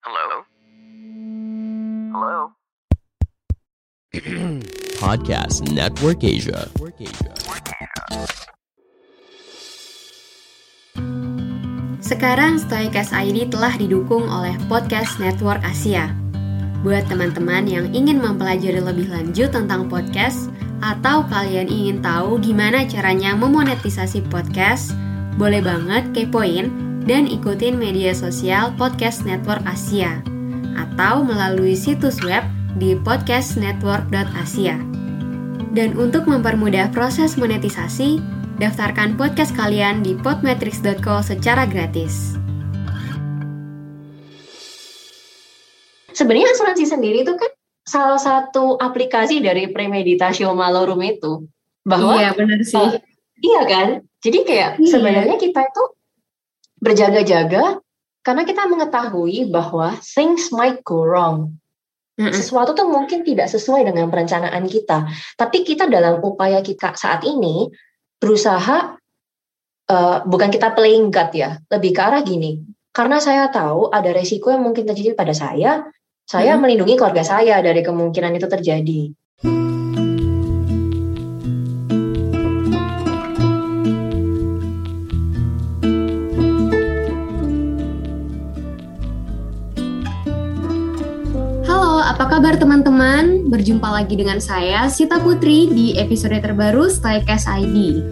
Hello? Hello? Podcast Network Asia. Sekarang Stoikas ID telah didukung oleh Podcast Network Asia. Buat teman-teman yang ingin mempelajari lebih lanjut tentang podcast atau kalian ingin tahu gimana caranya memonetisasi podcast, boleh banget kepoin dan ikutin media sosial Podcast Network Asia atau melalui situs web di podcastnetwork.asia. Dan untuk mempermudah proses monetisasi, daftarkan podcast kalian di podmetrics.co secara gratis. Sebenarnya asuransi sendiri itu kan salah satu aplikasi dari premeditatio malorum itu bahwa iya benar sih. uh, iya kan? Jadi kayak Iya. sebenarnya kita itu berjaga-jaga karena kita mengetahui bahwa things might go wrong. Sesuatu tuh mungkin tidak sesuai dengan perencanaan kita, tapi kita dalam upaya kita saat ini berusaha uh, bukan kita playing God ya, lebih ke arah gini. Karena saya tahu ada resiko yang mungkin terjadi pada saya, saya Hmm. melindungi keluarga saya dari kemungkinan itu terjadi. Halo, apa kabar teman-teman? Berjumpa lagi dengan saya, Sita Putri, di episode terbaru Stoicast ID.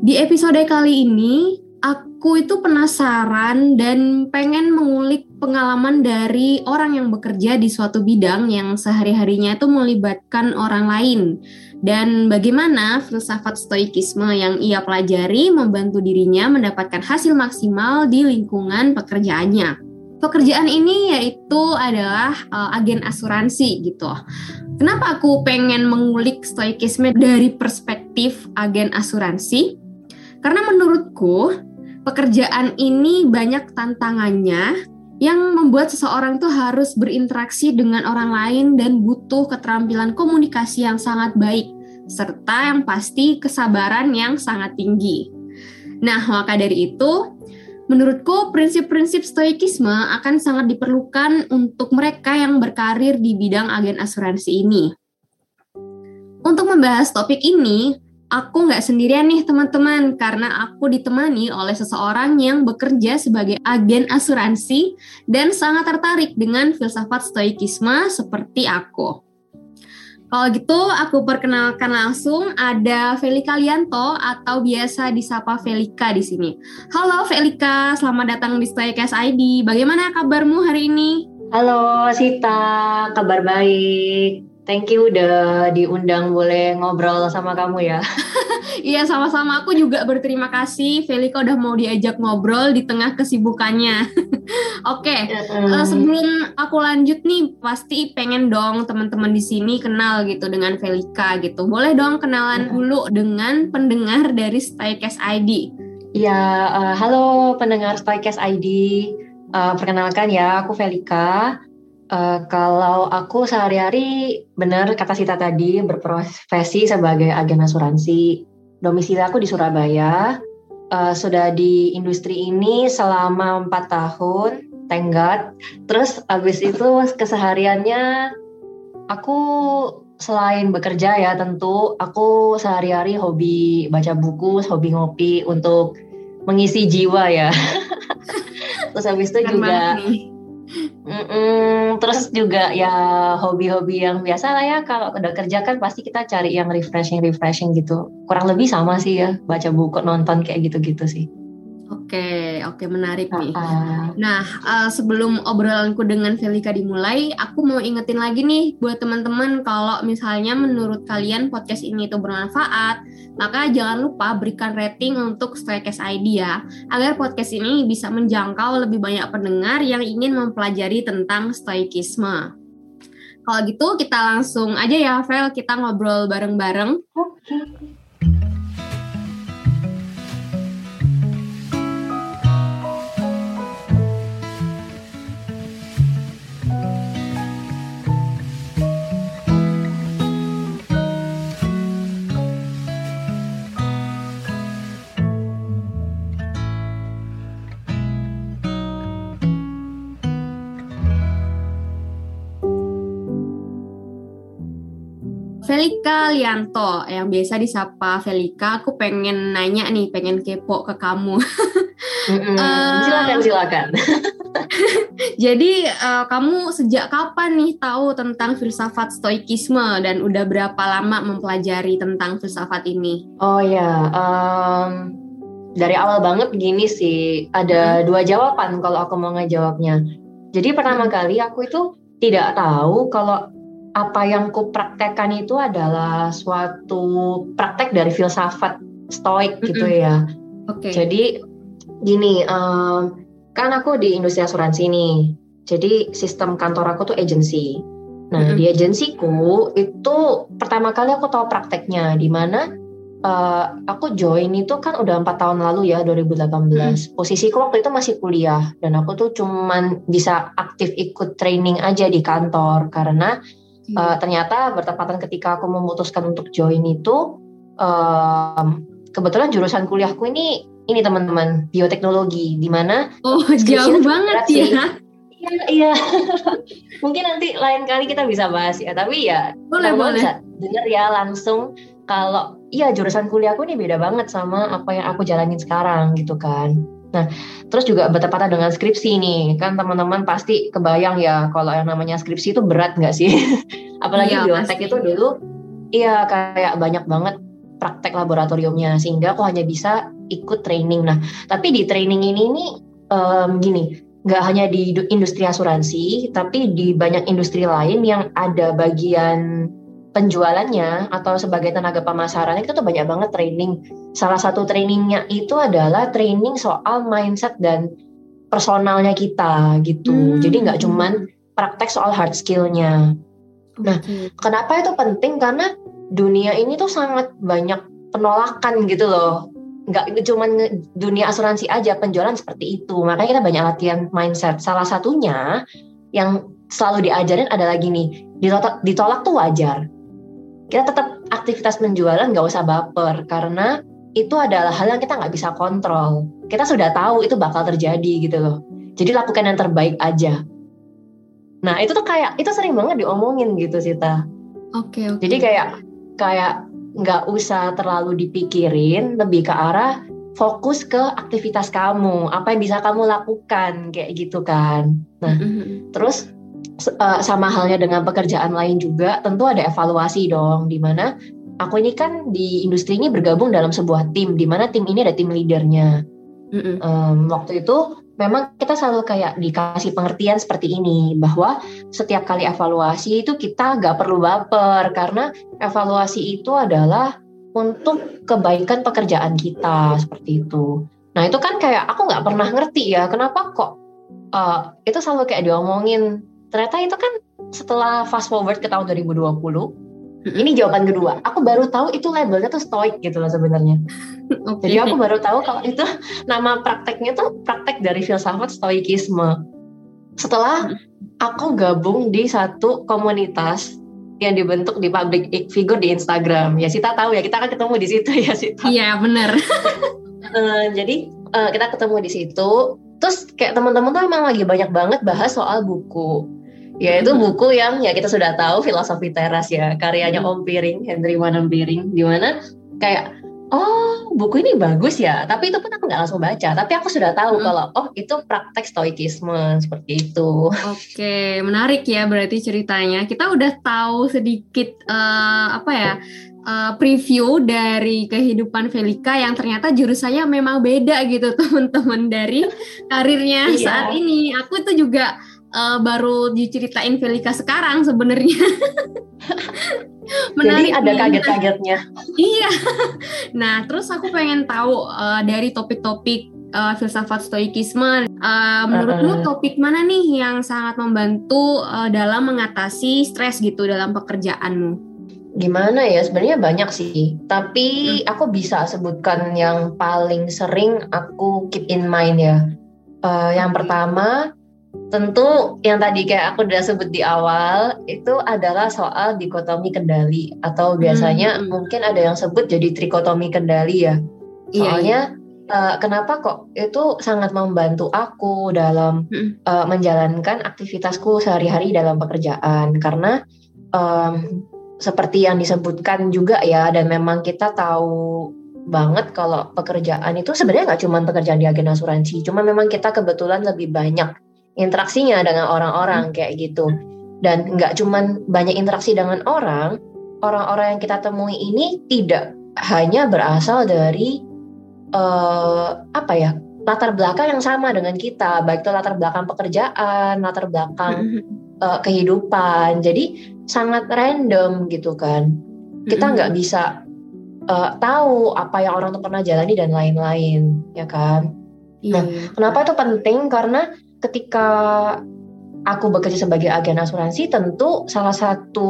Di episode kali ini, aku itu penasaran dan pengen mengulik pengalaman dari orang yang bekerja di suatu bidang yang sehari-harinya itu melibatkan orang lain dan bagaimana filsafat stoikisme yang ia pelajari membantu dirinya mendapatkan hasil maksimal di lingkungan pekerjaannya. Pekerjaan ini yaitu adalah uh, agen asuransi gitu. Kenapa aku pengen mengulik stoikisme dari perspektif agen asuransi? Karena menurutku pekerjaan ini banyak tantangannya yang membuat seseorang tuh harus berinteraksi dengan orang lain dan butuh keterampilan komunikasi yang sangat baik serta yang pasti kesabaran yang sangat tinggi. Nah, maka dari itu menurutku prinsip-prinsip stoikisme akan sangat diperlukan untuk mereka yang berkarir di bidang agen asuransi ini. Untuk membahas topik ini, aku nggak sendirian nih teman-teman karena aku ditemani oleh seseorang yang bekerja sebagai agen asuransi dan sangat tertarik dengan filsafat stoikisme seperti aku. Kalau gitu aku perkenalkan langsung ada Felika Lianto atau biasa disapa Felika di sini. Halo Felika, selamat datang di Stoikas ID. Bagaimana kabarmu hari ini? Halo Sita, kabar baik. Thank you udah diundang boleh ngobrol sama kamu ya. Iya sama-sama aku juga berterima kasih Felika udah mau diajak ngobrol di tengah kesibukannya. Oke, eh, sebelum aku lanjut nih pasti pengen dong teman-teman di sini kenal gitu dengan Felika gitu. Boleh dong kenalan dulu dengan pendengar dari Stoicast ID. Ya, eh, halo pendengar Stoicast ID. Eh, perkenalkan ya, aku Velika. Eh, kalau aku sehari-hari, benar kata Sita tadi, berprofesi sebagai agen asuransi. Domisili aku di Surabaya. Eh, sudah di industri ini selama empat tahun, thank God. Terus abis itu kesehariannya, aku selain bekerja ya tentu, aku sehari-hari hobi baca buku, hobi ngopi untuk mengisi jiwa ya. Terus habis itu Keren juga nih. Mm-mm, terus juga ya hobi-hobi yang biasa lah ya kalau udah kerja kan pasti kita cari yang refreshing refreshing gitu. Kurang lebih sama sih ya baca buku nonton kayak gitu-gitu sih. Oke, oke menarik nih. Ah, Nah, eh, sebelum obrolanku dengan Felika dimulai, aku mau ingetin lagi nih buat teman-teman kalau misalnya menurut kalian podcast ini itu bermanfaat, maka jangan lupa berikan rating untuk Stoicast ID ya, agar podcast ini bisa menjangkau lebih banyak pendengar yang ingin mempelajari tentang stoikisme. Kalau gitu kita langsung aja ya, Vel, kita ngobrol bareng-bareng. Oke. Felika Lianto yang biasa disapa Felika. Aku pengen nanya nih, pengen kepo ke kamu. Mm-mm. silakan silakan. Jadi uh, kamu sejak kapan nih tahu tentang filsafat stoikisme dan udah berapa lama mempelajari tentang filsafat ini? Oh ya, um, dari awal banget gini sih. Ada hmm. dua jawaban kalau aku mau ngejawabnya. Jadi pertama hmm. kali aku itu tidak tahu kalau apa yang ku praktekkan itu adalah suatu praktek dari filsafat stoik mm-hmm. gitu ya. Oke. Okay. Jadi gini, um, kan aku di industri asuransi nih. Jadi sistem kantor aku tuh agency. Nah mm-hmm. di agensiku itu pertama kali aku tahu prakteknya di mana uh, aku join itu kan udah empat tahun lalu ya 2018. Hmm. Posisiku waktu itu masih kuliah dan aku tuh cuman bisa aktif ikut training aja di kantor karena uh, ternyata bertepatan ketika aku memutuskan untuk join itu um, kebetulan jurusan kuliahku ini ini teman-teman bioteknologi di mana oh jauh banget ya. Iya iya. Mungkin nanti lain kali kita bisa bahas ya tapi ya boleh boleh. bisa denger ya langsung kalau iya jurusan kuliahku ini beda banget sama apa yang aku jalanin sekarang gitu kan Nah, terus juga bertepatan dengan skripsi nih, kan teman-teman pasti kebayang ya kalau yang namanya skripsi itu berat nggak sih? Apalagi iya, biotek itu dulu, iya kayak banyak banget praktek laboratoriumnya, sehingga aku hanya bisa ikut training. Nah, tapi di training ini nih um, gini, nggak hanya di industri asuransi, tapi di banyak industri lain yang ada bagian penjualannya atau sebagai tenaga pemasaran itu tuh banyak banget training. Salah satu trainingnya itu adalah training soal mindset dan personalnya kita gitu. Hmm. Jadi nggak cuman praktek soal hard skillnya. Nah, kenapa itu penting? Karena dunia ini tuh sangat banyak penolakan gitu loh. Nggak cuma dunia asuransi aja penjualan seperti itu. Makanya kita banyak latihan mindset. Salah satunya yang selalu diajarin adalah gini, ditolak, ditolak tuh wajar kita tetap aktivitas penjualan nggak usah baper karena itu adalah hal yang kita nggak bisa kontrol. Kita sudah tahu itu bakal terjadi gitu loh. Jadi lakukan yang terbaik aja. Nah itu tuh kayak itu sering banget diomongin gitu sih ta. Oke okay, Okay. Jadi kayak kayak nggak usah terlalu dipikirin, lebih ke arah fokus ke aktivitas kamu, apa yang bisa kamu lakukan kayak gitu kan. Nah, mm -hmm. terus uh, sama halnya dengan pekerjaan lain juga tentu ada evaluasi dong di mana aku ini kan di industri ini bergabung dalam sebuah tim di mana tim ini ada tim leadernya. Mm um, waktu itu memang kita selalu kayak dikasih pengertian seperti ini bahwa setiap kali evaluasi itu kita nggak perlu baper karena evaluasi itu adalah untuk kebaikan pekerjaan kita seperti itu. Nah itu kan kayak aku nggak pernah ngerti ya kenapa kok uh, itu selalu kayak diomongin ternyata itu kan setelah fast forward ke tahun 2020 ini jawaban kedua. Aku baru tahu itu labelnya tuh stoik gitu loh sebenarnya. Okay. Jadi aku baru tahu kalau itu nama prakteknya tuh praktek dari filsafat stoikisme. Setelah aku gabung di satu komunitas yang dibentuk di public figure di Instagram. Ya Sita tahu ya, kita akan ketemu di situ ya Sita. Iya benar. uh, jadi uh, kita ketemu di situ. Terus kayak teman-teman tuh emang lagi banyak banget bahas soal buku yaitu buku yang ya kita sudah tahu filosofi teras ya. Karyanya hmm. Om Piring Henry Wanem Piring di mana kayak oh buku ini bagus ya. Tapi itu pun aku nggak langsung baca. Tapi aku sudah tahu hmm. kalau oh itu praktek stoikisme seperti itu. Oke menarik ya berarti ceritanya. Kita udah tahu sedikit uh, apa ya uh, preview dari kehidupan Velika yang ternyata jurusannya memang beda gitu teman-teman dari karirnya iya. saat ini. Aku tuh juga uh, baru diceritain Velika sekarang sebenarnya. Menarik Jadi ada kaget-kagetnya. iya. Nah, terus aku pengen tahu uh, dari topik-topik uh, filsafat stoikisme, uh, menurutmu uh, topik mana nih yang sangat membantu uh, dalam mengatasi stres gitu dalam pekerjaanmu? Gimana ya? Sebenarnya banyak sih. Tapi hmm. aku bisa sebutkan yang paling sering aku keep in mind ya. Uh, yang pertama Tentu yang tadi kayak aku udah sebut di awal itu adalah soal dikotomi kendali atau biasanya hmm. mungkin ada yang sebut jadi trikotomi kendali ya. Iya, Soalnya iya, Uh, kenapa kok itu sangat membantu aku dalam hmm. uh, menjalankan aktivitasku sehari-hari dalam pekerjaan karena um, seperti yang disebutkan juga ya dan memang kita tahu banget kalau pekerjaan itu sebenarnya nggak cuma pekerjaan di agen asuransi, cuma memang kita kebetulan lebih banyak interaksinya dengan orang-orang hmm. kayak gitu. Dan nggak cuma banyak interaksi dengan orang, orang-orang yang kita temui ini tidak hanya berasal dari uh, apa ya latar belakang yang sama dengan kita, baik itu latar belakang pekerjaan, latar belakang uh, kehidupan. Jadi sangat random gitu kan. Kita nggak mm -hmm. bisa uh, tahu apa yang orang tuh pernah jalani dan lain-lain, ya kan? Iya. Nah, kenapa itu penting? Karena ketika aku bekerja sebagai agen asuransi, tentu salah satu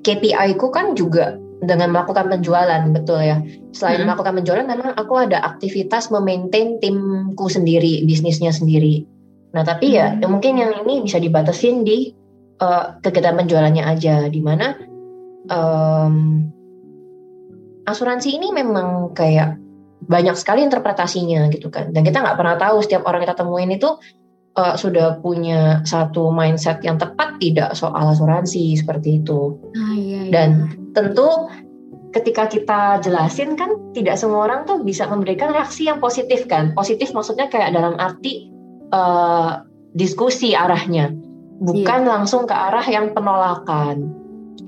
KPI ku kan juga dengan melakukan penjualan, betul ya. Selain hmm. melakukan penjualan, memang aku ada aktivitas memaintain timku sendiri, bisnisnya sendiri. Nah, tapi ya, hmm. mungkin yang ini bisa dibatasin di uh, kegiatan penjualannya aja, di mana um, asuransi ini memang kayak banyak sekali interpretasinya gitu kan dan kita nggak pernah tahu setiap orang kita temuin itu uh, sudah punya satu mindset yang tepat tidak soal asuransi seperti itu ah, iya, iya. dan tentu ketika kita jelasin kan tidak semua orang tuh bisa memberikan reaksi yang positif kan positif maksudnya kayak dalam arti uh, diskusi arahnya bukan iya. langsung ke arah yang penolakan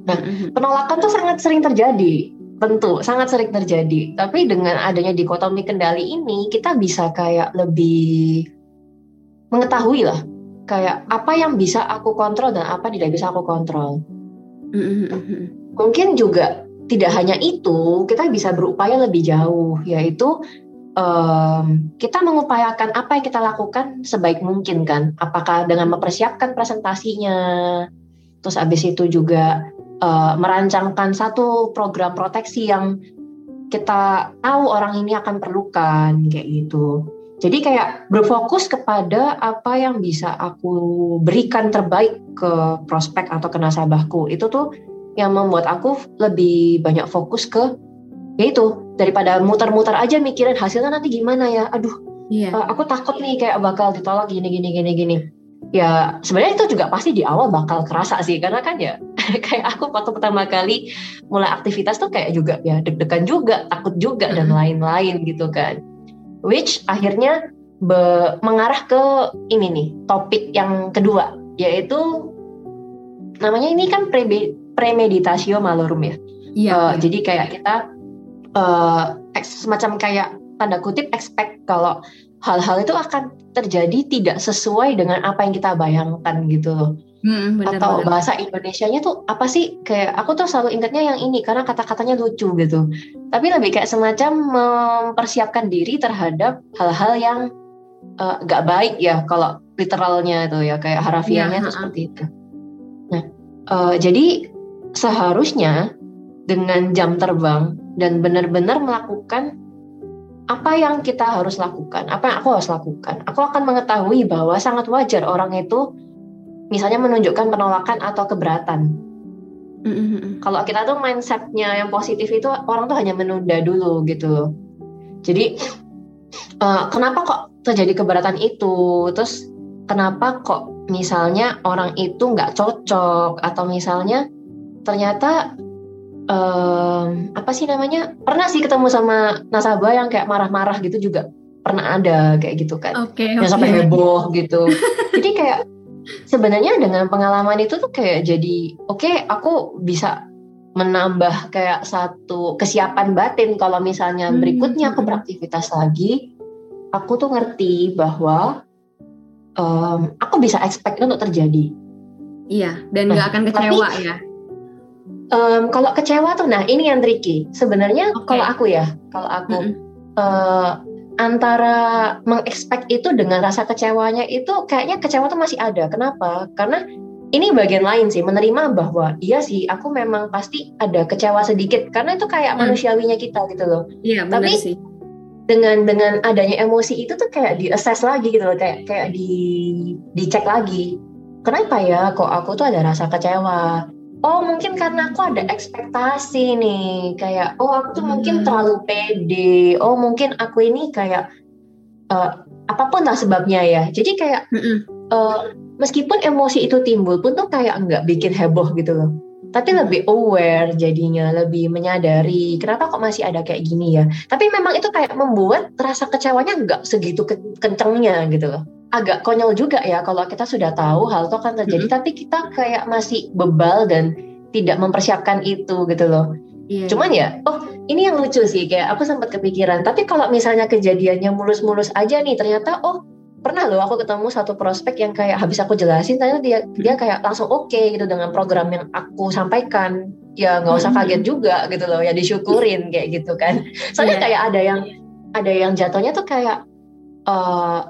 nah penolakan tuh sangat sering terjadi Tentu, sangat sering terjadi. Tapi dengan adanya dikotomi kendali ini, kita bisa kayak lebih mengetahui lah. Kayak apa yang bisa aku kontrol dan apa tidak bisa aku kontrol. Mm-hmm. Mungkin juga tidak hanya itu, kita bisa berupaya lebih jauh, yaitu um, kita mengupayakan apa yang kita lakukan sebaik mungkin kan. Apakah dengan mempersiapkan presentasinya, terus abis itu juga uh, merancangkan satu program proteksi yang kita tahu orang ini akan perlukan kayak gitu. Jadi kayak berfokus kepada apa yang bisa aku berikan terbaik ke prospek atau ke nasabahku. Itu tuh yang membuat aku lebih banyak fokus ke yaitu daripada muter-muter aja mikirin hasilnya nanti gimana ya. Aduh, yeah. Iya. uh, aku takut nih kayak bakal ditolak gini gini gini gini ya sebenarnya itu juga pasti di awal bakal kerasa sih karena kan ya kayak aku waktu pertama kali mulai aktivitas tuh kayak juga ya deg-degan juga takut juga dan lain-lain gitu kan which akhirnya be, mengarah ke ini nih topik yang kedua yaitu namanya ini kan pre premeditasio malorum ya iya, uh, jadi kayak kita uh, semacam kayak tanda kutip expect kalau hal-hal itu akan terjadi tidak sesuai dengan apa yang kita bayangkan gitu loh. Hmm, bener, Atau bener. bahasa Indonesia-nya tuh apa sih? Kayak aku tuh selalu ingatnya yang ini karena kata-katanya lucu gitu. Tapi lebih kayak semacam mempersiapkan diri terhadap hal-hal yang uh, gak baik ya kalau literalnya itu ya kayak harafiahnya ya, itu seperti itu. Nah, uh, jadi seharusnya dengan jam terbang dan benar-benar melakukan apa yang kita harus lakukan, apa yang aku harus lakukan. Aku akan mengetahui bahwa sangat wajar orang itu misalnya menunjukkan penolakan atau keberatan. Mm-hmm. Kalau kita tuh mindsetnya yang positif itu orang tuh hanya menunda dulu gitu. Jadi uh, kenapa kok terjadi keberatan itu? Terus kenapa kok misalnya orang itu nggak cocok atau misalnya ternyata um, apa sih namanya pernah sih ketemu sama nasabah yang kayak marah-marah gitu juga pernah ada kayak gitu kan okay, yang okay. sampai heboh gitu jadi kayak sebenarnya dengan pengalaman itu tuh kayak jadi oke okay, aku bisa menambah kayak satu kesiapan batin kalau misalnya hmm, berikutnya aku hmm. beraktivitas lagi aku tuh ngerti bahwa um, aku bisa expect untuk terjadi iya dan nggak nah, akan kecewa tapi, ya um, kalau kecewa tuh nah ini yang tricky sebenarnya okay. kalau aku ya kalau aku mm -hmm. uh, antara mengexpect itu dengan rasa kecewanya itu kayaknya kecewa tuh masih ada. Kenapa? Karena ini bagian lain sih menerima bahwa iya sih aku memang pasti ada kecewa sedikit. Karena itu kayak hmm. manusiawinya kita gitu loh. Iya tapi sih. dengan dengan adanya emosi itu tuh kayak di assess lagi gitu loh kayak kayak di dicek lagi. Kenapa ya kok aku tuh ada rasa kecewa oh mungkin karena aku ada ekspektasi nih. Kayak oh aku tuh hmm. mungkin terlalu pede. Oh mungkin aku ini kayak uh, apa pun lah sebabnya ya. Jadi kayak uh, meskipun emosi itu timbul pun tuh kayak nggak bikin heboh gitu loh tapi lebih aware jadinya, lebih menyadari kenapa kok masih ada kayak gini ya. Tapi memang itu kayak membuat rasa kecewanya nggak segitu ke kencengnya gitu loh. Agak konyol juga ya kalau kita sudah tahu hal itu akan terjadi, hmm. tapi kita kayak masih bebal dan tidak mempersiapkan itu gitu loh. Yeah. Cuman ya, oh ini yang lucu sih, kayak aku sempat kepikiran. Tapi kalau misalnya kejadiannya mulus-mulus aja nih, ternyata oh pernah loh aku ketemu satu prospek yang kayak habis aku jelasin ternyata dia dia kayak langsung oke okay gitu dengan program yang aku sampaikan. Ya nggak usah hmm. kaget juga gitu loh ya disyukurin kayak gitu kan. Soalnya yeah. kayak ada yang ada yang jatuhnya tuh kayak uh,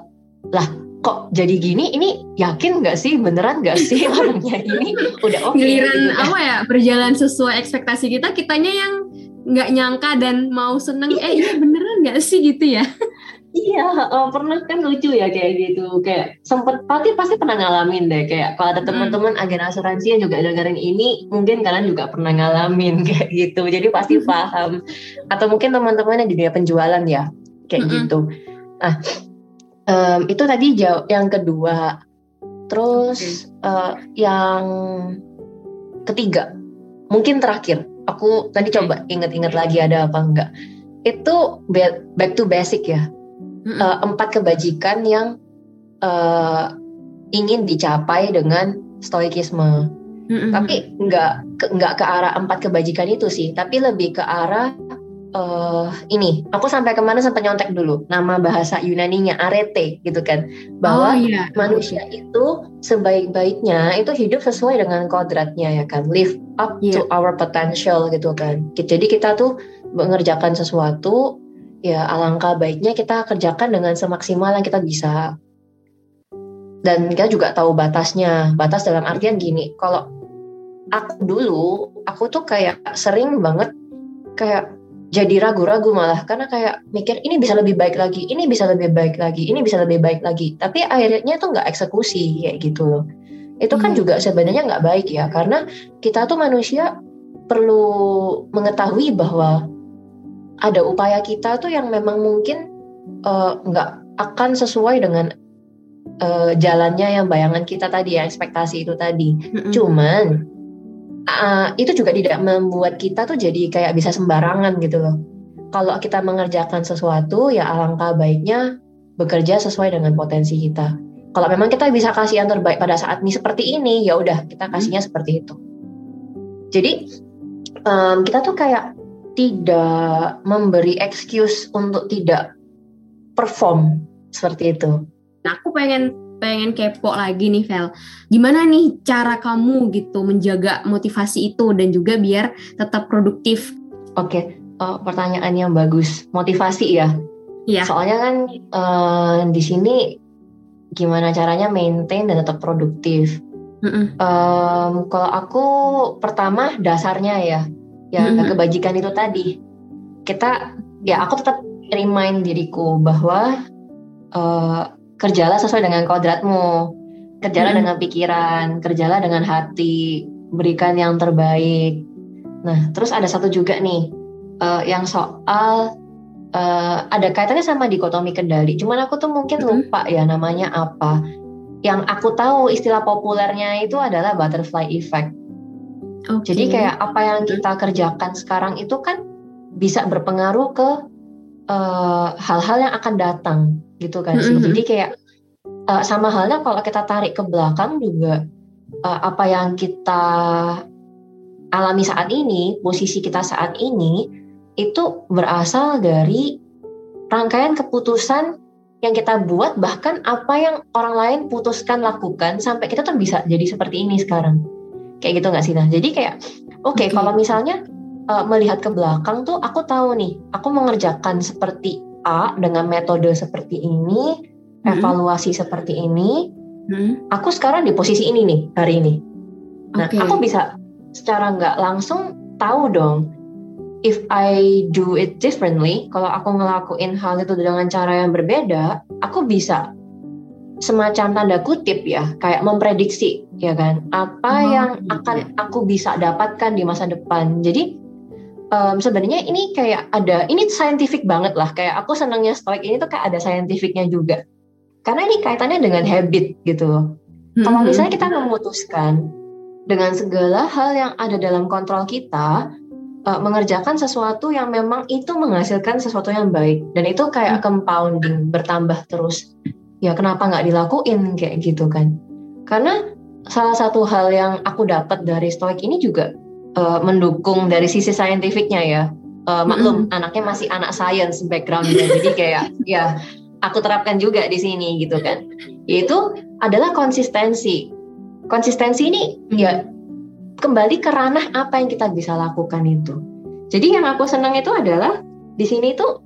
lah kok jadi gini? Ini yakin nggak sih? Beneran nggak sih orangnya ini? Udah oke okay, giliran gitu, kan. apa ya? Berjalan sesuai ekspektasi kita kitanya yang nggak nyangka dan mau seneng eh ini beneran nggak sih? gitu ya Iya, uh, pernah kan lucu ya kayak gitu. Kayak sempet pasti pasti pernah ngalamin deh. Kayak kalau ada hmm. teman-teman agen asuransi yang juga dengerin ini, mungkin kalian juga pernah ngalamin kayak gitu. Jadi pasti hmm. paham. Atau mungkin teman-teman yang di dunia penjualan ya, kayak hmm. gitu. Nah, um, itu tadi jauh yang kedua. Terus okay. uh, yang ketiga, mungkin terakhir. Aku tadi coba inget-inget lagi ada apa enggak. Itu back to basic ya uh, empat kebajikan yang uh, ingin dicapai dengan stoikisme. Mm-hmm. Tapi nggak nggak ke arah empat kebajikan itu sih, tapi lebih ke arah uh, ini. Aku sampai ke mana sampai nyontek dulu nama bahasa Yunani-nya arete gitu kan, bahwa oh, iya. manusia itu sebaik-baiknya itu hidup sesuai dengan kodratnya ya kan, live up yeah. to our potential gitu kan. Jadi kita tuh mengerjakan sesuatu ya alangkah baiknya kita kerjakan dengan semaksimal yang kita bisa. Dan kita juga tahu batasnya. Batas dalam artian gini, kalau aku dulu, aku tuh kayak sering banget kayak jadi ragu-ragu malah karena kayak mikir ini bisa lebih baik lagi, ini bisa lebih baik lagi, ini bisa lebih baik lagi. Tapi akhirnya tuh nggak eksekusi kayak gitu loh. Itu kan hmm. juga sebenarnya nggak baik ya karena kita tuh manusia perlu mengetahui bahwa ada upaya kita tuh yang memang mungkin uh, nggak akan sesuai dengan uh, jalannya yang bayangan kita tadi ya ekspektasi itu tadi. Mm-hmm. Cuman uh, itu juga tidak membuat kita tuh jadi kayak bisa sembarangan gitu loh. Kalau kita mengerjakan sesuatu ya alangkah baiknya bekerja sesuai dengan potensi kita. Kalau memang kita bisa kasih yang terbaik pada saat ini seperti ini, ya udah kita kasihnya hmm. seperti itu. Jadi um, kita tuh kayak tidak memberi excuse untuk tidak perform seperti itu. Nah, aku pengen pengen kepo lagi nih Vel. Gimana nih cara kamu gitu menjaga motivasi itu dan juga biar tetap produktif? Oke, okay. uh, pertanyaan yang bagus. Motivasi ya. Iya. Soalnya kan uh, di sini gimana caranya maintain dan tetap produktif. Mm -mm. Um, kalau aku pertama dasarnya ya ya mm-hmm. kebajikan itu tadi kita ya aku tetap remind diriku bahwa uh, kerjalah sesuai dengan kodratmu kerjalah mm-hmm. dengan pikiran kerjalah dengan hati berikan yang terbaik nah terus ada satu juga nih uh, yang soal uh, ada kaitannya sama dikotomi kendali cuman aku tuh mungkin mm-hmm. lupa ya namanya apa yang aku tahu istilah populernya itu adalah butterfly effect Okay. Jadi kayak apa yang kita kerjakan sekarang itu kan bisa berpengaruh ke eh, hal-hal uh, yang akan datang gitu kan sih. Mm -hmm. Jadi kayak uh, sama halnya kalau kita tarik ke belakang juga uh, apa yang kita alami saat ini, posisi kita saat ini itu berasal dari rangkaian keputusan yang kita buat bahkan apa yang orang lain putuskan lakukan sampai kita tuh bisa jadi seperti ini sekarang kayak gitu nggak sih nah jadi kayak oke okay, okay. kalau misalnya uh, melihat ke belakang tuh aku tahu nih aku mengerjakan seperti A dengan metode seperti ini hmm. evaluasi seperti ini hmm. aku sekarang di posisi ini nih hari ini nah okay. aku bisa secara nggak langsung tahu dong if I do it differently kalau aku ngelakuin hal itu dengan cara yang berbeda aku bisa semacam tanda kutip ya kayak memprediksi ya kan? Apa oh, yang iya. akan aku bisa dapatkan di masa depan? Jadi um, sebenarnya ini kayak ada ini scientific banget lah. Kayak aku senangnya stoik ini tuh kayak ada scientificnya juga. Karena ini kaitannya dengan habit gitu loh. Kalau mm-hmm. misalnya kita memutuskan dengan segala hal yang ada dalam kontrol kita uh, mengerjakan sesuatu yang memang itu menghasilkan sesuatu yang baik. Dan itu kayak compounding bertambah terus ya kenapa nggak dilakuin? Kayak gitu kan. Karena salah satu hal yang aku dapat dari stoik ini juga uh, mendukung dari sisi saintifiknya ya. Uh, maklum mm-hmm. anaknya masih anak science backgroundnya. Jadi kayak ya aku terapkan juga di sini gitu kan. Yaitu adalah konsistensi. Konsistensi ini ya kembali ke ranah apa yang kita bisa lakukan itu. Jadi yang aku senang itu adalah di sini tuh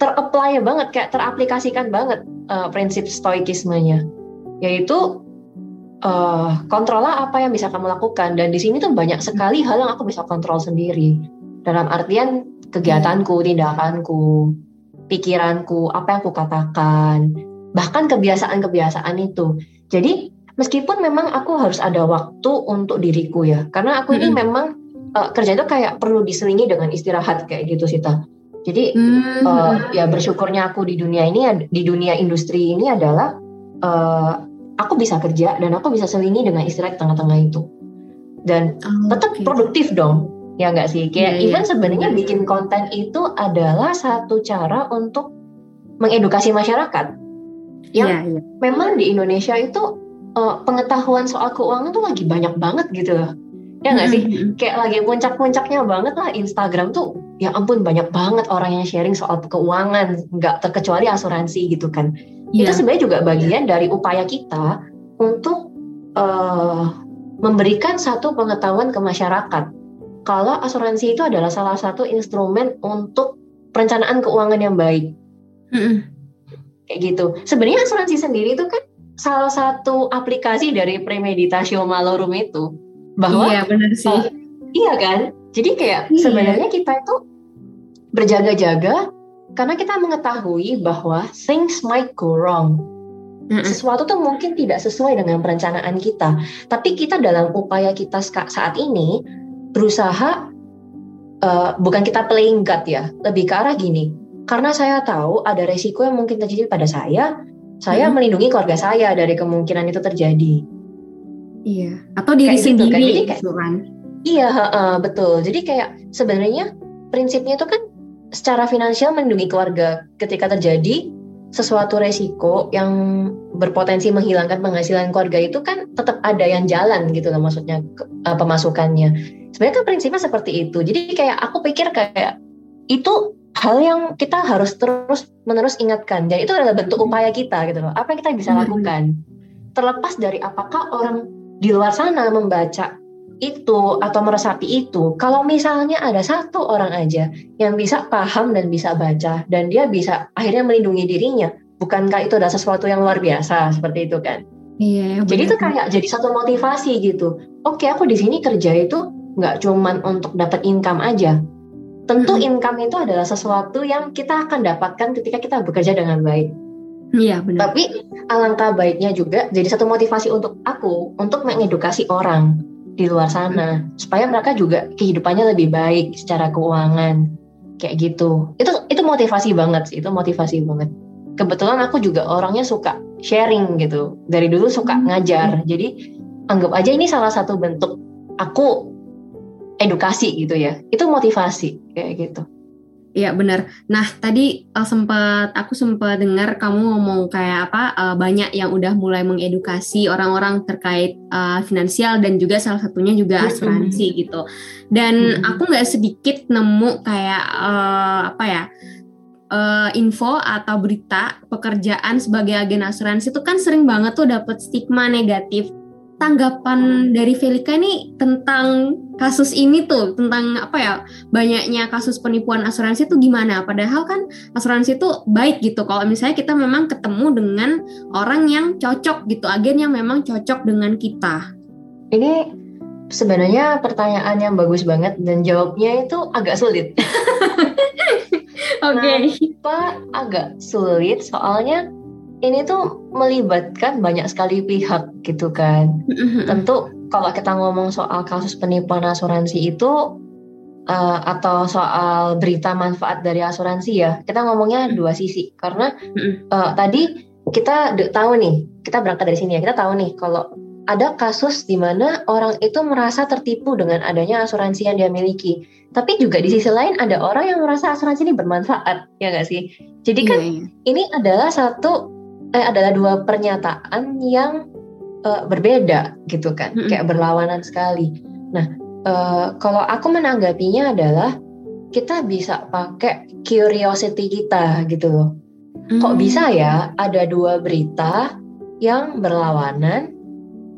terapply banget kayak teraplikasikan banget uh, prinsip stoikismenya. Yaitu uh, kontrolah apa yang bisa kamu lakukan. Dan di sini tuh banyak sekali hal yang aku bisa kontrol sendiri. Dalam artian kegiatanku, tindakanku, pikiranku, apa yang aku katakan, bahkan kebiasaan-kebiasaan itu. Jadi meskipun memang aku harus ada waktu untuk diriku ya. Karena aku ini mm -hmm. memang uh, kerja itu kayak perlu diselingi dengan istirahat kayak gitu sih ta jadi mm -hmm. uh, ya bersyukurnya aku di dunia ini di dunia industri ini adalah uh, aku bisa kerja dan aku bisa selingi dengan istirahat tengah-tengah itu dan oh, tetap okay. produktif dong ya enggak sih kayak yeah, even yeah. sebenarnya yeah. bikin konten itu adalah satu cara untuk mengedukasi masyarakat yang yeah, yeah. memang di Indonesia itu uh, pengetahuan soal keuangan tuh lagi banyak banget gitu loh. Ya nggak sih? Kayak lagi puncak-puncaknya banget lah Instagram tuh. Ya ampun banyak banget orang yang sharing soal keuangan, nggak terkecuali asuransi gitu kan. Yeah. Itu sebenarnya juga bagian dari upaya kita untuk uh, memberikan satu pengetahuan ke masyarakat. Kalau asuransi itu adalah salah satu instrumen untuk perencanaan keuangan yang baik. Mm-hmm. Kayak gitu. Sebenarnya asuransi sendiri itu kan salah satu aplikasi dari premeditatio malorum itu bahwa iya benar sih uh, iya kan jadi kayak iya. sebenarnya kita itu berjaga-jaga karena kita mengetahui bahwa things might go wrong sesuatu tuh mungkin tidak sesuai dengan perencanaan kita tapi kita dalam upaya kita saat ini berusaha uh, bukan kita playing God ya lebih ke arah gini karena saya tahu ada resiko yang mungkin terjadi pada saya saya hmm. melindungi keluarga saya dari kemungkinan itu terjadi. Iya, atau diri kayak sendiri gitu kan. Jadi kayak, gitu kan. Iya, uh, betul. Jadi kayak sebenarnya prinsipnya itu kan secara finansial melindungi keluarga ketika terjadi sesuatu resiko yang berpotensi menghilangkan penghasilan keluarga itu kan tetap ada yang jalan gitu loh maksudnya uh, pemasukannya. Sebenarnya kan prinsipnya seperti itu. Jadi kayak aku pikir kayak itu hal yang kita harus terus menerus ingatkan dan itu adalah bentuk upaya kita gitu loh apa yang kita bisa lakukan terlepas dari apakah orang di luar sana membaca itu atau meresapi itu kalau misalnya ada satu orang aja yang bisa paham dan bisa baca dan dia bisa akhirnya melindungi dirinya bukankah itu adalah sesuatu yang luar biasa? Seperti itu kan? Iya jadi itu kayak jadi satu motivasi gitu. Oke aku di sini kerja itu nggak cuman untuk dapat income aja. Tentu hmm. income itu adalah sesuatu yang kita akan dapatkan ketika kita bekerja dengan baik. Iya benar. Tapi alangkah baiknya juga jadi satu motivasi untuk aku untuk mengedukasi orang di luar sana hmm. supaya mereka juga kehidupannya lebih baik secara keuangan kayak gitu. Itu itu motivasi banget sih, itu motivasi banget. Kebetulan aku juga orangnya suka sharing gitu. Dari dulu suka hmm. ngajar. Jadi anggap aja ini salah satu bentuk aku edukasi gitu ya itu motivasi kayak gitu Iya benar. Nah tadi uh, sempat aku sempat dengar kamu ngomong kayak apa uh, banyak yang udah mulai mengedukasi orang-orang terkait uh, finansial dan juga salah satunya juga asuransi mm -hmm. gitu. Dan mm -hmm. aku nggak sedikit nemu kayak uh, apa ya uh, info atau berita pekerjaan sebagai agen asuransi itu kan sering banget tuh dapat stigma negatif tanggapan dari Felika ini tentang kasus ini tuh tentang apa ya banyaknya kasus penipuan asuransi itu gimana padahal kan asuransi itu baik gitu kalau misalnya kita memang ketemu dengan orang yang cocok gitu agen yang memang cocok dengan kita ini sebenarnya pertanyaan yang bagus banget dan jawabnya itu agak sulit Oke. Okay. Kenapa agak sulit? Soalnya ini tuh melibatkan banyak sekali pihak gitu kan. Tentu kalau kita ngomong soal kasus penipuan asuransi itu uh, atau soal berita manfaat dari asuransi ya, kita ngomongnya dua sisi karena uh, tadi kita tahu nih, kita berangkat dari sini ya, kita tahu nih kalau ada kasus di mana orang itu merasa tertipu dengan adanya asuransi yang dia miliki. Tapi juga di sisi lain ada orang yang merasa asuransi ini bermanfaat, ya nggak sih? Jadi kan Iya, iya. ini adalah satu eh, adalah dua pernyataan yang eh, berbeda gitu kan, Mm-mm. kayak berlawanan sekali. Nah, eh, kalau aku menanggapinya adalah kita bisa pakai curiosity kita gitu loh. Kok Hmm. bisa ya ada dua berita yang berlawanan,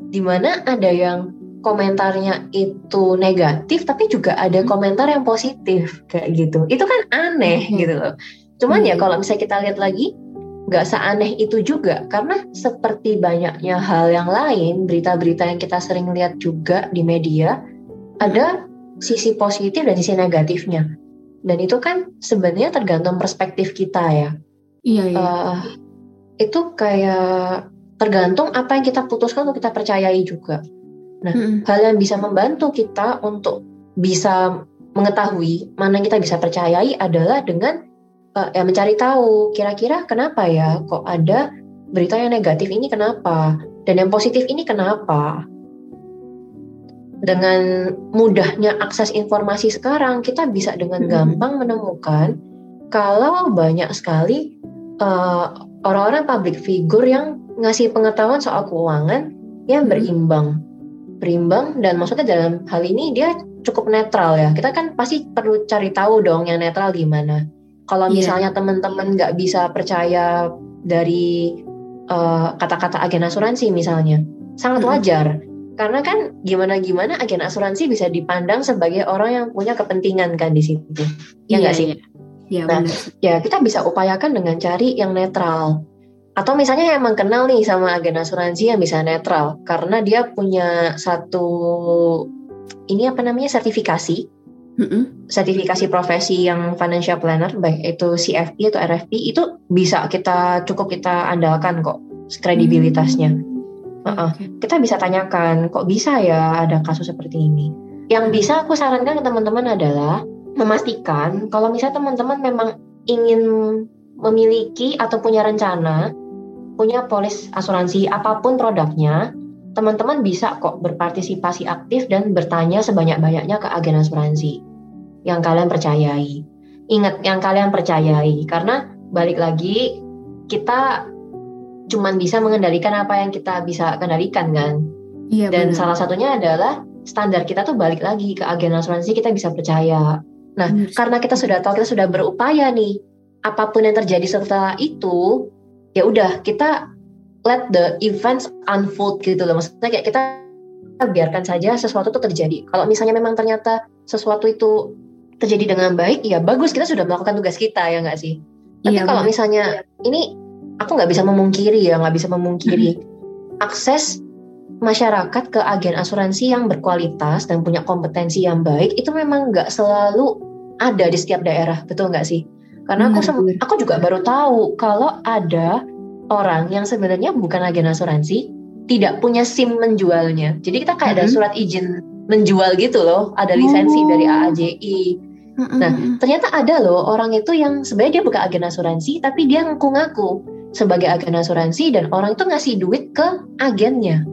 di mana ada yang komentarnya itu negatif, tapi juga ada Hmm. komentar yang positif kayak gitu. Itu kan aneh Mhm. gitu loh. Cuman ya Hmm. kalau misalnya kita lihat lagi, nggak seaneh itu juga karena seperti banyaknya hal yang lain, berita-berita yang kita sering lihat juga di media, ada sisi positif dan sisi negatifnya. Dan itu kan sebenarnya tergantung perspektif kita ya. Iya, iya. Eh, itu kayak tergantung apa yang kita putuskan untuk kita percayai juga. Mm-mm. Hal yang bisa membantu kita untuk bisa mengetahui mana yang kita bisa percayai adalah dengan eh, ya mencari tahu kira-kira kenapa ya kok ada berita yang negatif ini kenapa dan yang positif ini kenapa. Dengan mudahnya akses informasi sekarang kita bisa dengan gampang menemukan kalau banyak sekali eh, orang-orang public figure yang ngasih pengetahuan soal keuangan yang berimbang, berimbang dan maksudnya dalam hal ini dia cukup netral ya. Kita kan pasti perlu cari tahu dong yang netral gimana. Kalau Iya. misalnya teman-teman nggak bisa percaya dari eh, kata-kata agen asuransi misalnya, sangat wajar. Karena kan gimana-gimana agen asuransi bisa dipandang sebagai orang yang punya kepentingan kan di situ. Ya Iya, nggak sih? iya. Iya, Nah, benar. ya kita bisa upayakan dengan cari yang netral. Atau misalnya emang kenal nih sama agen asuransi yang bisa netral karena dia punya satu ini apa namanya sertifikasi, Mm-mm. sertifikasi profesi yang financial planner baik itu CFP atau RFP itu bisa kita cukup kita andalkan kok kredibilitasnya. Heeh. Oke. Kita bisa tanyakan kok bisa ya ada kasus seperti ini. Yang bisa aku sarankan ke teman-teman adalah memastikan kalau misalnya teman-teman memang ingin memiliki atau punya rencana punya polis asuransi apa pun produknya, teman-teman bisa kok berpartisipasi aktif dan bertanya sebanyak-banyaknya ke agen asuransi yang kalian percayai. Ingat yang kalian percayai karena balik lagi kita cuman bisa mengendalikan apa yang kita bisa kendalikan kan. Iya, Dan benar. salah satunya adalah standar kita tuh balik lagi ke agen asuransi kita bisa percaya. Nah, Benar. karena kita sudah tahu kita sudah berupaya nih, apa pun yang terjadi setelah itu, ya udah kita let the events unfold gitu loh. Maksudnya kayak kita biarkan saja sesuatu itu terjadi. Kalau misalnya memang ternyata sesuatu itu terjadi dengan baik, ya bagus kita sudah melakukan tugas kita ya nggak sih? Tapi Iya, kalau misalnya ini aku nggak bisa memungkiri ya, nggak bisa memungkiri akses masyarakat ke agen asuransi yang berkualitas dan punya kompetensi yang baik itu memang nggak selalu ada di setiap daerah, betul nggak sih? Karena aku benar. aku juga baru tahu kalau ada orang yang sebenarnya bukan agen asuransi tidak punya SIM menjualnya. Jadi kita kayak ada Mhm. surat izin menjual gitu loh, ada lisensi Oh. dari AAJI. Nah, ternyata ada loh orang itu yang sebenarnya dia bukan agen asuransi tapi dia ngaku-ngaku sebagai agen asuransi dan orang itu ngasih duit ke agennya.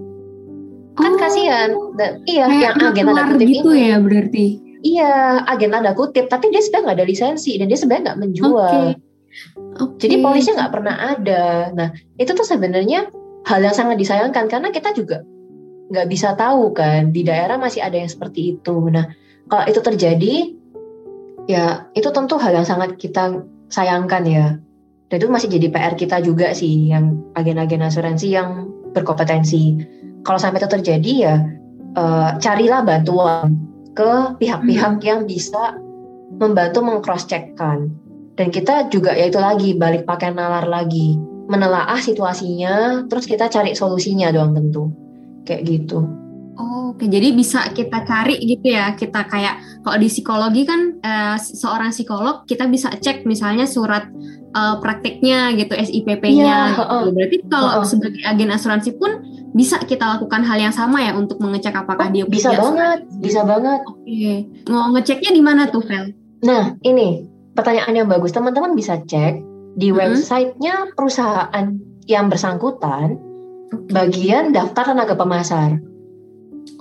Kan Oh, kasihan. Dan iya kayak yang agen maklar kutip gitu ini. ya berarti. Iya, agen tanda kutip tapi dia sebenarnya nggak ada lisensi dan dia sebenarnya nggak menjual. Oke. Oke. Jadi polisnya nggak pernah ada. Nah, itu tuh sebenarnya hal yang sangat disayangkan karena kita juga nggak bisa tahu kan di daerah masih ada yang seperti itu. Nah, kalau itu terjadi, ya itu tentu hal yang sangat kita sayangkan ya. Dan itu masih jadi PR kita juga sih yang agen-agen asuransi yang berkompetensi. Kalau sampai itu terjadi ya eh, carilah bantuan ke pihak-pihak yang bisa membantu mengcross checkkan. Dan kita juga ya itu lagi balik pakai nalar lagi, menelaah situasinya, terus kita cari solusinya dong tentu. Kayak gitu. Oh, Oke, jadi bisa kita cari gitu ya. Kita kayak kalau di psikologi kan eh, seorang psikolog kita bisa cek misalnya surat eh, prakteknya gitu, SIPP-nya. Iya, gitu. heeh. Berarti kalau Heeh. sebagai agen asuransi pun bisa kita lakukan hal yang sama ya untuk mengecek apakah dia Oh, Bisa punya banget, asuransi. bisa banget. Oke, mau ngeceknya di mana tuh, Vel? Nah, ini pertanyaan yang bagus. Teman-teman bisa cek di Mhm. websitenya perusahaan yang bersangkutan. bagian daftar tenaga pemasar.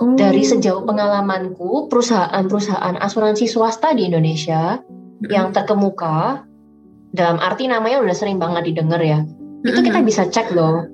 Oh. Dari sejauh pengalamanku, perusahaan-perusahaan asuransi swasta di Indonesia yang terkemuka, dalam arti namanya udah sering banget didengar ya, itu kita bisa cek loh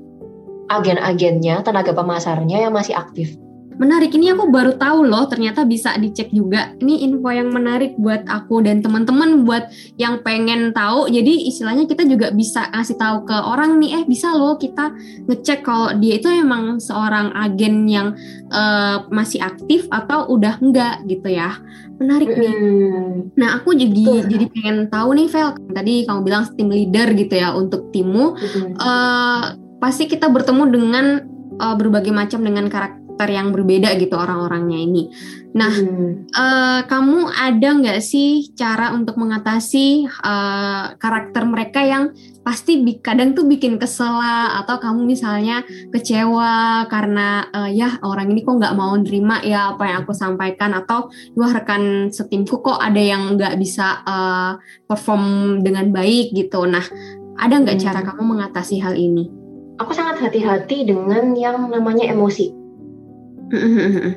agen-agennya, tenaga pemasarnya yang masih aktif. Menarik, ini aku baru tahu loh ternyata bisa dicek juga. Ini info yang menarik buat aku dan teman-teman buat yang pengen tahu. Jadi istilahnya kita juga bisa ngasih tahu ke orang nih, eh bisa loh kita ngecek kalau dia itu emang seorang agen yang uh, masih aktif atau udah enggak gitu ya. Menarik nih. Hmm. Nah, aku jadi Betul. jadi pengen tahu nih, Vel. Tadi kamu bilang tim leader gitu ya untuk timmu. Hmm. Eh, pasti kita bertemu dengan eh, berbagai macam dengan karakter yang berbeda gitu orang-orangnya ini. Nah, Hmm. eh, kamu ada nggak sih cara untuk mengatasi eh, karakter mereka yang pasti bi- kadang tuh bikin kesel lah, atau kamu misalnya kecewa karena eh, ya orang ini kok nggak mau nerima ya apa yang aku sampaikan atau wah rekan setimku kok ada yang nggak bisa eh, perform dengan baik gitu. Nah, ada nggak Hmm. cara kamu mengatasi hal ini? Aku sangat hati-hati dengan yang namanya emosi.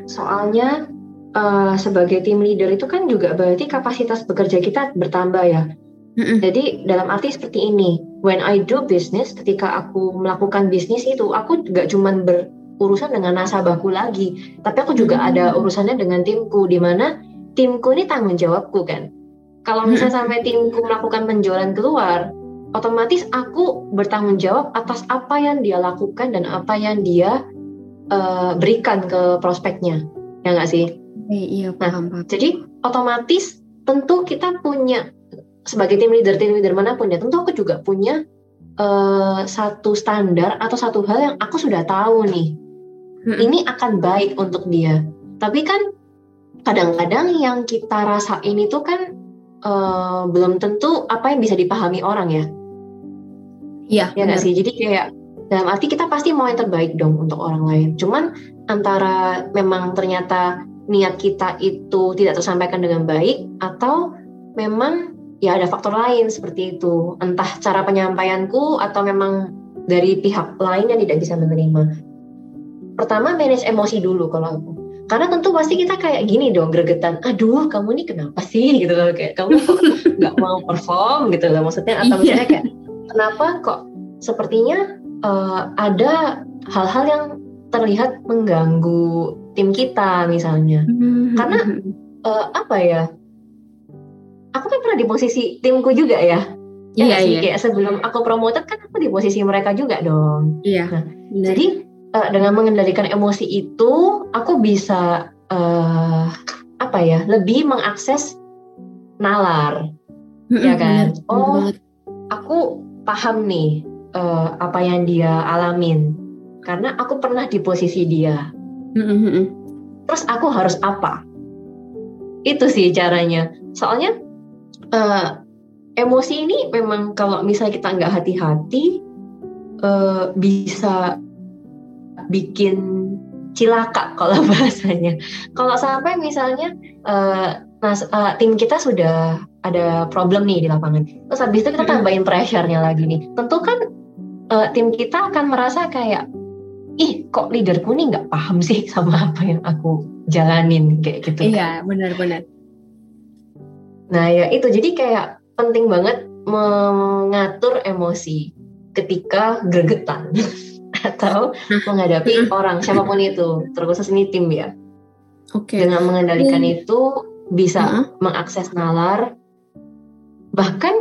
Soalnya eh, sebagai tim leader itu kan juga berarti kapasitas bekerja kita bertambah ya. Jadi dalam arti seperti ini, when I do business, ketika aku melakukan bisnis itu, aku nggak cuman berurusan dengan nasabahku lagi, tapi aku juga Hmm. ada urusannya dengan timku, di mana timku ini tanggung jawabku kan. Kalau misalnya sampai timku melakukan penjualan keluar, otomatis aku bertanggung jawab atas apa yang dia lakukan dan apa yang dia eh, berikan ke prospeknya, ya nggak sih? Eh, iya paham paham. Jadi otomatis tentu kita punya sebagai tim leader tim leader mana pun ya tentu aku juga punya eh, satu standar atau satu hal yang aku sudah tahu nih Mm-mm. ini akan baik untuk dia. Tapi kan kadang-kadang yang kita rasain itu kan eh, belum tentu apa yang bisa dipahami orang ya. Iya. Ya nggak sih? Jadi kayak dalam arti kita pasti mau yang terbaik dong untuk orang lain. Cuman antara memang ternyata niat kita itu tidak tersampaikan dengan baik atau memang ya ada faktor lain seperti itu. Entah cara penyampaianku atau memang dari pihak lain yang tidak bisa menerima. Pertama manage emosi dulu kalau aku. Karena tentu pasti kita kayak gini dong gregetan. Aduh, kamu ini kenapa sih gitu loh kayak kamu kok nggak mau perform gitu loh maksudnya atau Iya. misalnya kayak kenapa kok sepertinya eh, ada hal-hal yang terlihat mengganggu tim kita misalnya. Karena Eh, apa ya? Aku kan pernah di posisi timku juga ya. Ya iya nggak sih? iya Kayak sebelum aku promoted kan aku di posisi mereka juga dong. iya. Nah. Jadi eh, dengan mengendalikan emosi itu, aku bisa eh, apa ya? Lebih mengakses nalar. Mm-mm, ya kan? Oh. Aku paham nih eh, apa yang dia alamin karena aku pernah di posisi dia. Mm-mm. Terus aku harus apa? Itu sih caranya. Soalnya eh, emosi ini memang kalau misalnya kita nggak hati-hati eh, bisa bikin cilaka kalau bahasanya. Kalau sampai misalnya eh, nas- eh, tim kita sudah ada problem nih di lapangan, terus habis itu kita tambahin pressure-nya lagi nih. Tentu kan eh, tim kita akan merasa kayak ih kok leaderku nih nggak paham sih sama apa yang aku jalanin kayak gitu. Iya benar-benar. Nah ya itu jadi kayak penting banget mengatur emosi ketika gregetan atau menghadapi orang siapa pun itu terkhusus ini tim ya. Oke. Dengan mengendalikan itu bisa Heeh. mengakses nalar. Bahkan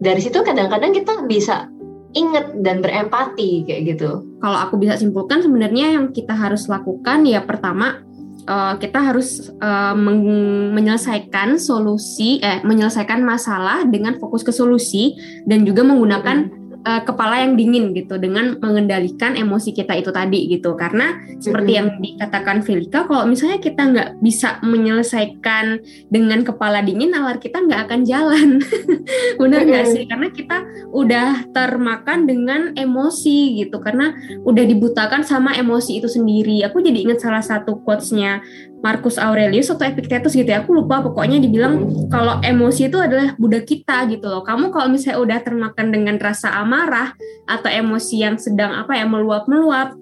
dari situ kadang-kadang kita bisa inget dan berempati kayak gitu. Kalau aku bisa simpulkan sebenarnya yang kita harus lakukan ya pertama eh, kita harus meng- menyelesaikan solusi eh menyelesaikan masalah dengan fokus ke solusi dan juga menggunakan eh, kepala yang dingin gitu dengan mengendalikan emosi kita itu tadi gitu. Karena seperti Mm-mm. yang dikatakan Felika kalau misalnya kita nggak bisa menyelesaikan dengan kepala dingin nalar kita nggak akan jalan. Benar nggak Mm-mm. sih? Karena kita udah termakan dengan emosi gitu. Karena udah dibutakan sama emosi itu sendiri. Aku jadi ingat salah satu quotes-nya Marcus Aurelius atau Epictetus gitu ya aku lupa pokoknya dibilang kalau emosi itu adalah budak kita gitu loh kamu kalau misalnya udah termakan dengan rasa amarah marah atau emosi yang sedang apa ya meluap-meluap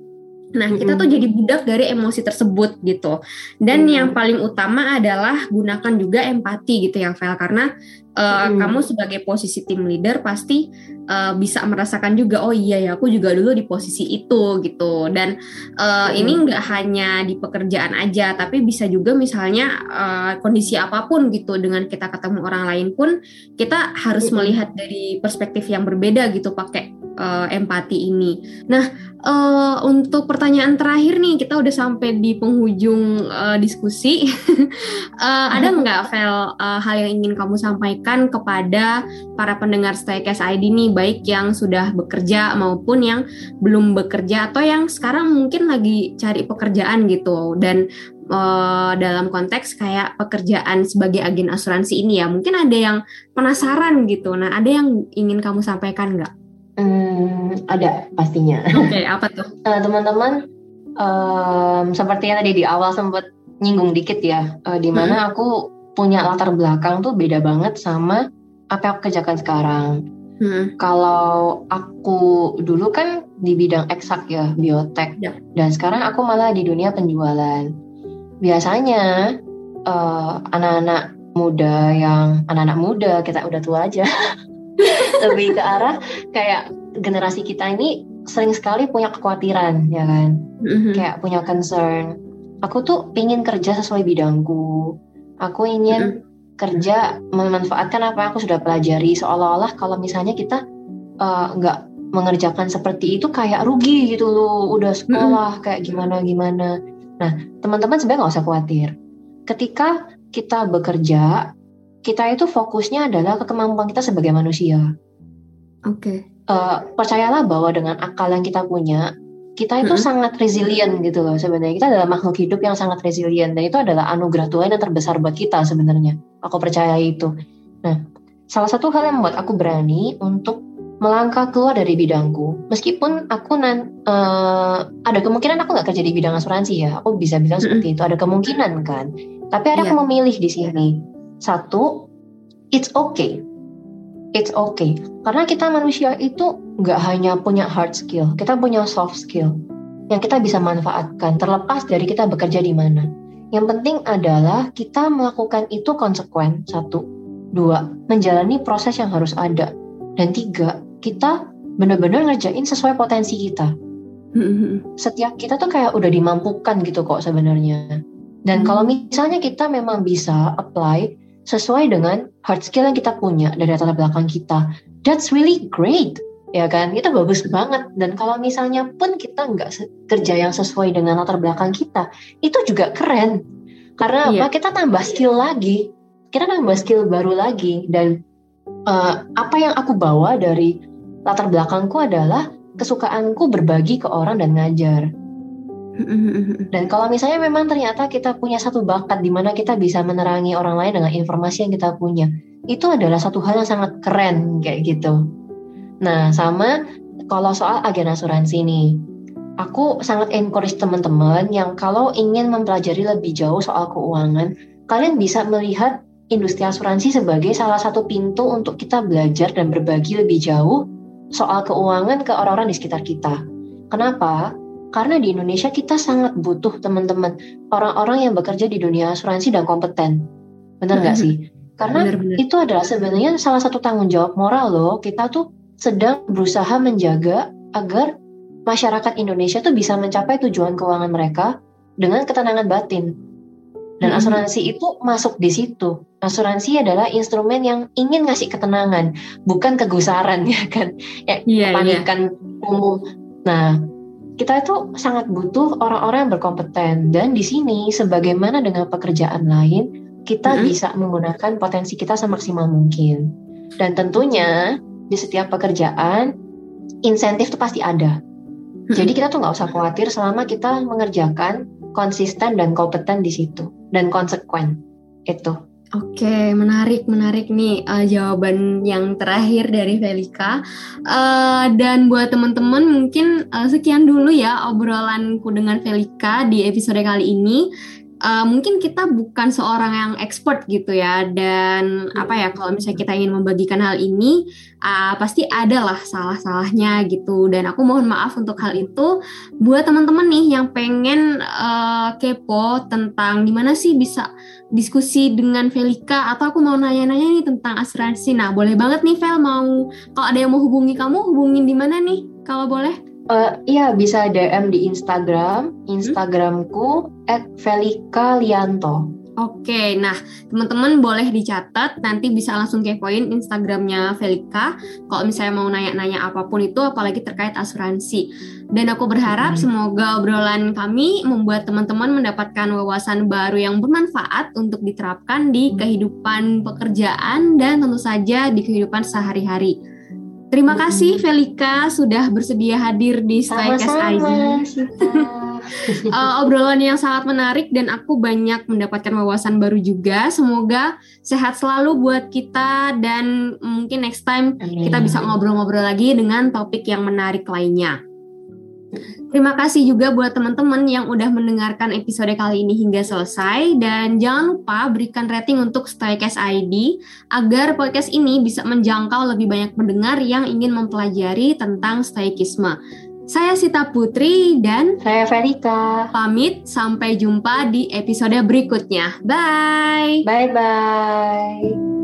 Nah, kita tuh jadi budak dari emosi tersebut gitu. Dan hmm. yang paling utama adalah gunakan juga empati gitu ya, Vel, karena uh, hmm. kamu sebagai posisi tim leader pasti uh, bisa merasakan juga oh iya ya aku juga dulu di posisi itu gitu. Dan uh, hmm. ini nggak hanya di pekerjaan aja, tapi bisa juga misalnya uh, kondisi apa pun gitu dengan kita ketemu orang lain pun kita harus hmm. melihat dari perspektif yang berbeda gitu pakai uh, empati ini. Nah, uh, untuk pertanyaan terakhir nih, kita udah sampai di penghujung uh, diskusi. uh, ada nggak, Vel, uh, hal yang ingin kamu sampaikan kepada para pendengar Staycast ID nih, baik yang sudah bekerja maupun yang belum bekerja atau yang sekarang mungkin lagi cari pekerjaan gitu dan uh, dalam konteks kayak pekerjaan sebagai agen asuransi ini ya mungkin ada yang penasaran gitu nah ada yang ingin kamu sampaikan nggak? Hmm, ada pastinya. Oke, okay, apa tuh? Uh, teman-teman, um, seperti yang tadi di awal sempat nyinggung dikit ya, uh, di mana hmm. aku punya latar belakang tuh beda banget sama apa yang aku kerjakan sekarang. Hmm. Kalau aku dulu kan di bidang eksak ya, biotek, ya. dan sekarang aku malah di dunia penjualan. Biasanya anak anak-anak muda yang anak-anak muda kita udah tua aja lebih ke arah kayak generasi kita ini sering sekali punya kekhawatiran ya kan mm-hmm. kayak punya concern aku tuh ingin kerja sesuai bidangku aku ingin mm-hmm. kerja memanfaatkan apa yang aku sudah pelajari seolah-olah kalau misalnya kita uh, nggak uh, mengerjakan seperti itu kayak rugi gitu loh udah sekolah mm-hmm. kayak gimana gimana nah teman-teman sebenarnya nggak usah khawatir ketika kita bekerja kita itu fokusnya adalah ke kemampuan kita sebagai manusia Oke. Okay. Uh, eh, percayalah bahwa dengan akal yang kita punya, kita itu hmm. sangat resilient gitu loh sebenarnya. Kita adalah makhluk hidup yang sangat resilient dan itu adalah anugerah Tuhan yang terbesar buat kita sebenarnya. Aku percaya itu. Nah, salah satu hal yang membuat aku berani untuk melangkah keluar dari bidangku, meskipun aku nan uh, ada kemungkinan aku nggak kerja di bidang asuransi ya, aku bisa bilang hmm. seperti itu. Ada kemungkinan kan, tapi ada yeah. aku memilih di sini. Satu, it's okay it's okay. Karena kita manusia itu nggak hanya punya hard skill, kita punya soft skill yang kita bisa manfaatkan terlepas dari kita bekerja di mana. Yang penting adalah kita melakukan itu konsekuen, satu. Dua, menjalani proses yang harus ada. Dan tiga, kita benar-benar ngerjain sesuai potensi kita. Setiap kita tuh kayak udah dimampukan gitu kok sebenarnya. Dan kalau misalnya kita memang bisa apply sesuai dengan hard skill yang kita punya dari latar belakang kita. That's really great, ya kan? Itu bagus banget. Dan kalau misalnya pun kita nggak kerja yang sesuai dengan latar belakang kita, itu juga keren. Karena iya. apa? Kita tambah skill lagi. Kita tambah skill baru lagi. Dan uh, apa yang aku bawa dari latar belakangku adalah kesukaanku berbagi ke orang dan ngajar. Dan kalau misalnya memang ternyata kita punya satu bakat di mana kita bisa menerangi orang lain dengan informasi yang kita punya, itu adalah satu hal yang sangat keren kayak gitu. Nah, sama kalau soal agen asuransi nih, aku sangat encourage teman-teman yang kalau ingin mempelajari lebih jauh soal keuangan, kalian bisa melihat industri asuransi sebagai salah satu pintu untuk kita belajar dan berbagi lebih jauh soal keuangan ke orang-orang di sekitar kita. Kenapa? Karena di Indonesia kita sangat butuh teman-teman orang-orang yang bekerja di dunia asuransi dan kompeten. Benar nggak sih? Karena benar, benar. itu adalah sebenarnya salah satu tanggung jawab moral loh. Kita tuh sedang berusaha menjaga agar masyarakat Indonesia tuh bisa mencapai tujuan keuangan mereka dengan ketenangan batin. Dan asuransi itu masuk di situ. Asuransi adalah instrumen yang ingin ngasih ketenangan, bukan kegusaran ya kan. Ya, yeah, kepanikan yeah. umum. Nah, kita itu sangat butuh orang-orang yang berkompeten dan di sini sebagaimana dengan pekerjaan lain kita hmm. bisa menggunakan potensi kita semaksimal mungkin dan tentunya di setiap pekerjaan insentif itu pasti ada hmm. jadi kita tuh nggak usah khawatir selama kita mengerjakan konsisten dan kompeten di situ dan konsekuen itu Oke, menarik, menarik nih uh, jawaban yang terakhir dari Velika. Uh, dan buat teman-teman mungkin uh, sekian dulu ya obrolanku dengan Velika di episode kali ini. Uh, mungkin kita bukan seorang yang expert gitu ya dan apa ya kalau misalnya kita ingin membagikan hal ini uh, pasti ada lah salah-salahnya gitu. Dan aku mohon maaf untuk hal itu. Buat teman-teman nih yang pengen uh, kepo tentang gimana sih bisa diskusi dengan Velika atau aku mau nanya-nanya nih tentang asuransi. Nah boleh banget nih Vel mau kalau ada yang mau hubungi kamu hubungin di mana nih? Kalau boleh Uh, iya bisa DM di Instagram, hmm? Instagramku @velikalianto. Oke, nah teman-teman boleh dicatat nanti bisa langsung kepoin Instagramnya Velika kalau misalnya mau nanya-nanya apa pun itu apalagi terkait asuransi. Dan aku berharap hmm. semoga obrolan kami membuat teman-teman mendapatkan wawasan baru yang bermanfaat untuk diterapkan di hmm. kehidupan pekerjaan dan tentu saja di kehidupan sehari-hari. Terima kasih Velika sudah bersedia hadir di Skycast ID. uh, obrolan yang sangat menarik dan aku banyak mendapatkan wawasan baru juga. Semoga sehat selalu buat kita dan mungkin next time Amin. kita bisa ngobrol-ngobrol lagi dengan topik yang menarik lainnya. Terima kasih juga buat teman-teman yang udah mendengarkan episode kali ini hingga selesai dan jangan lupa berikan rating untuk Stoicast ID agar podcast ini bisa menjangkau lebih banyak pendengar yang ingin mempelajari tentang stoikisme. Saya Sita Putri dan saya Verika. Pamit sampai jumpa di episode berikutnya. Bye. Bye bye.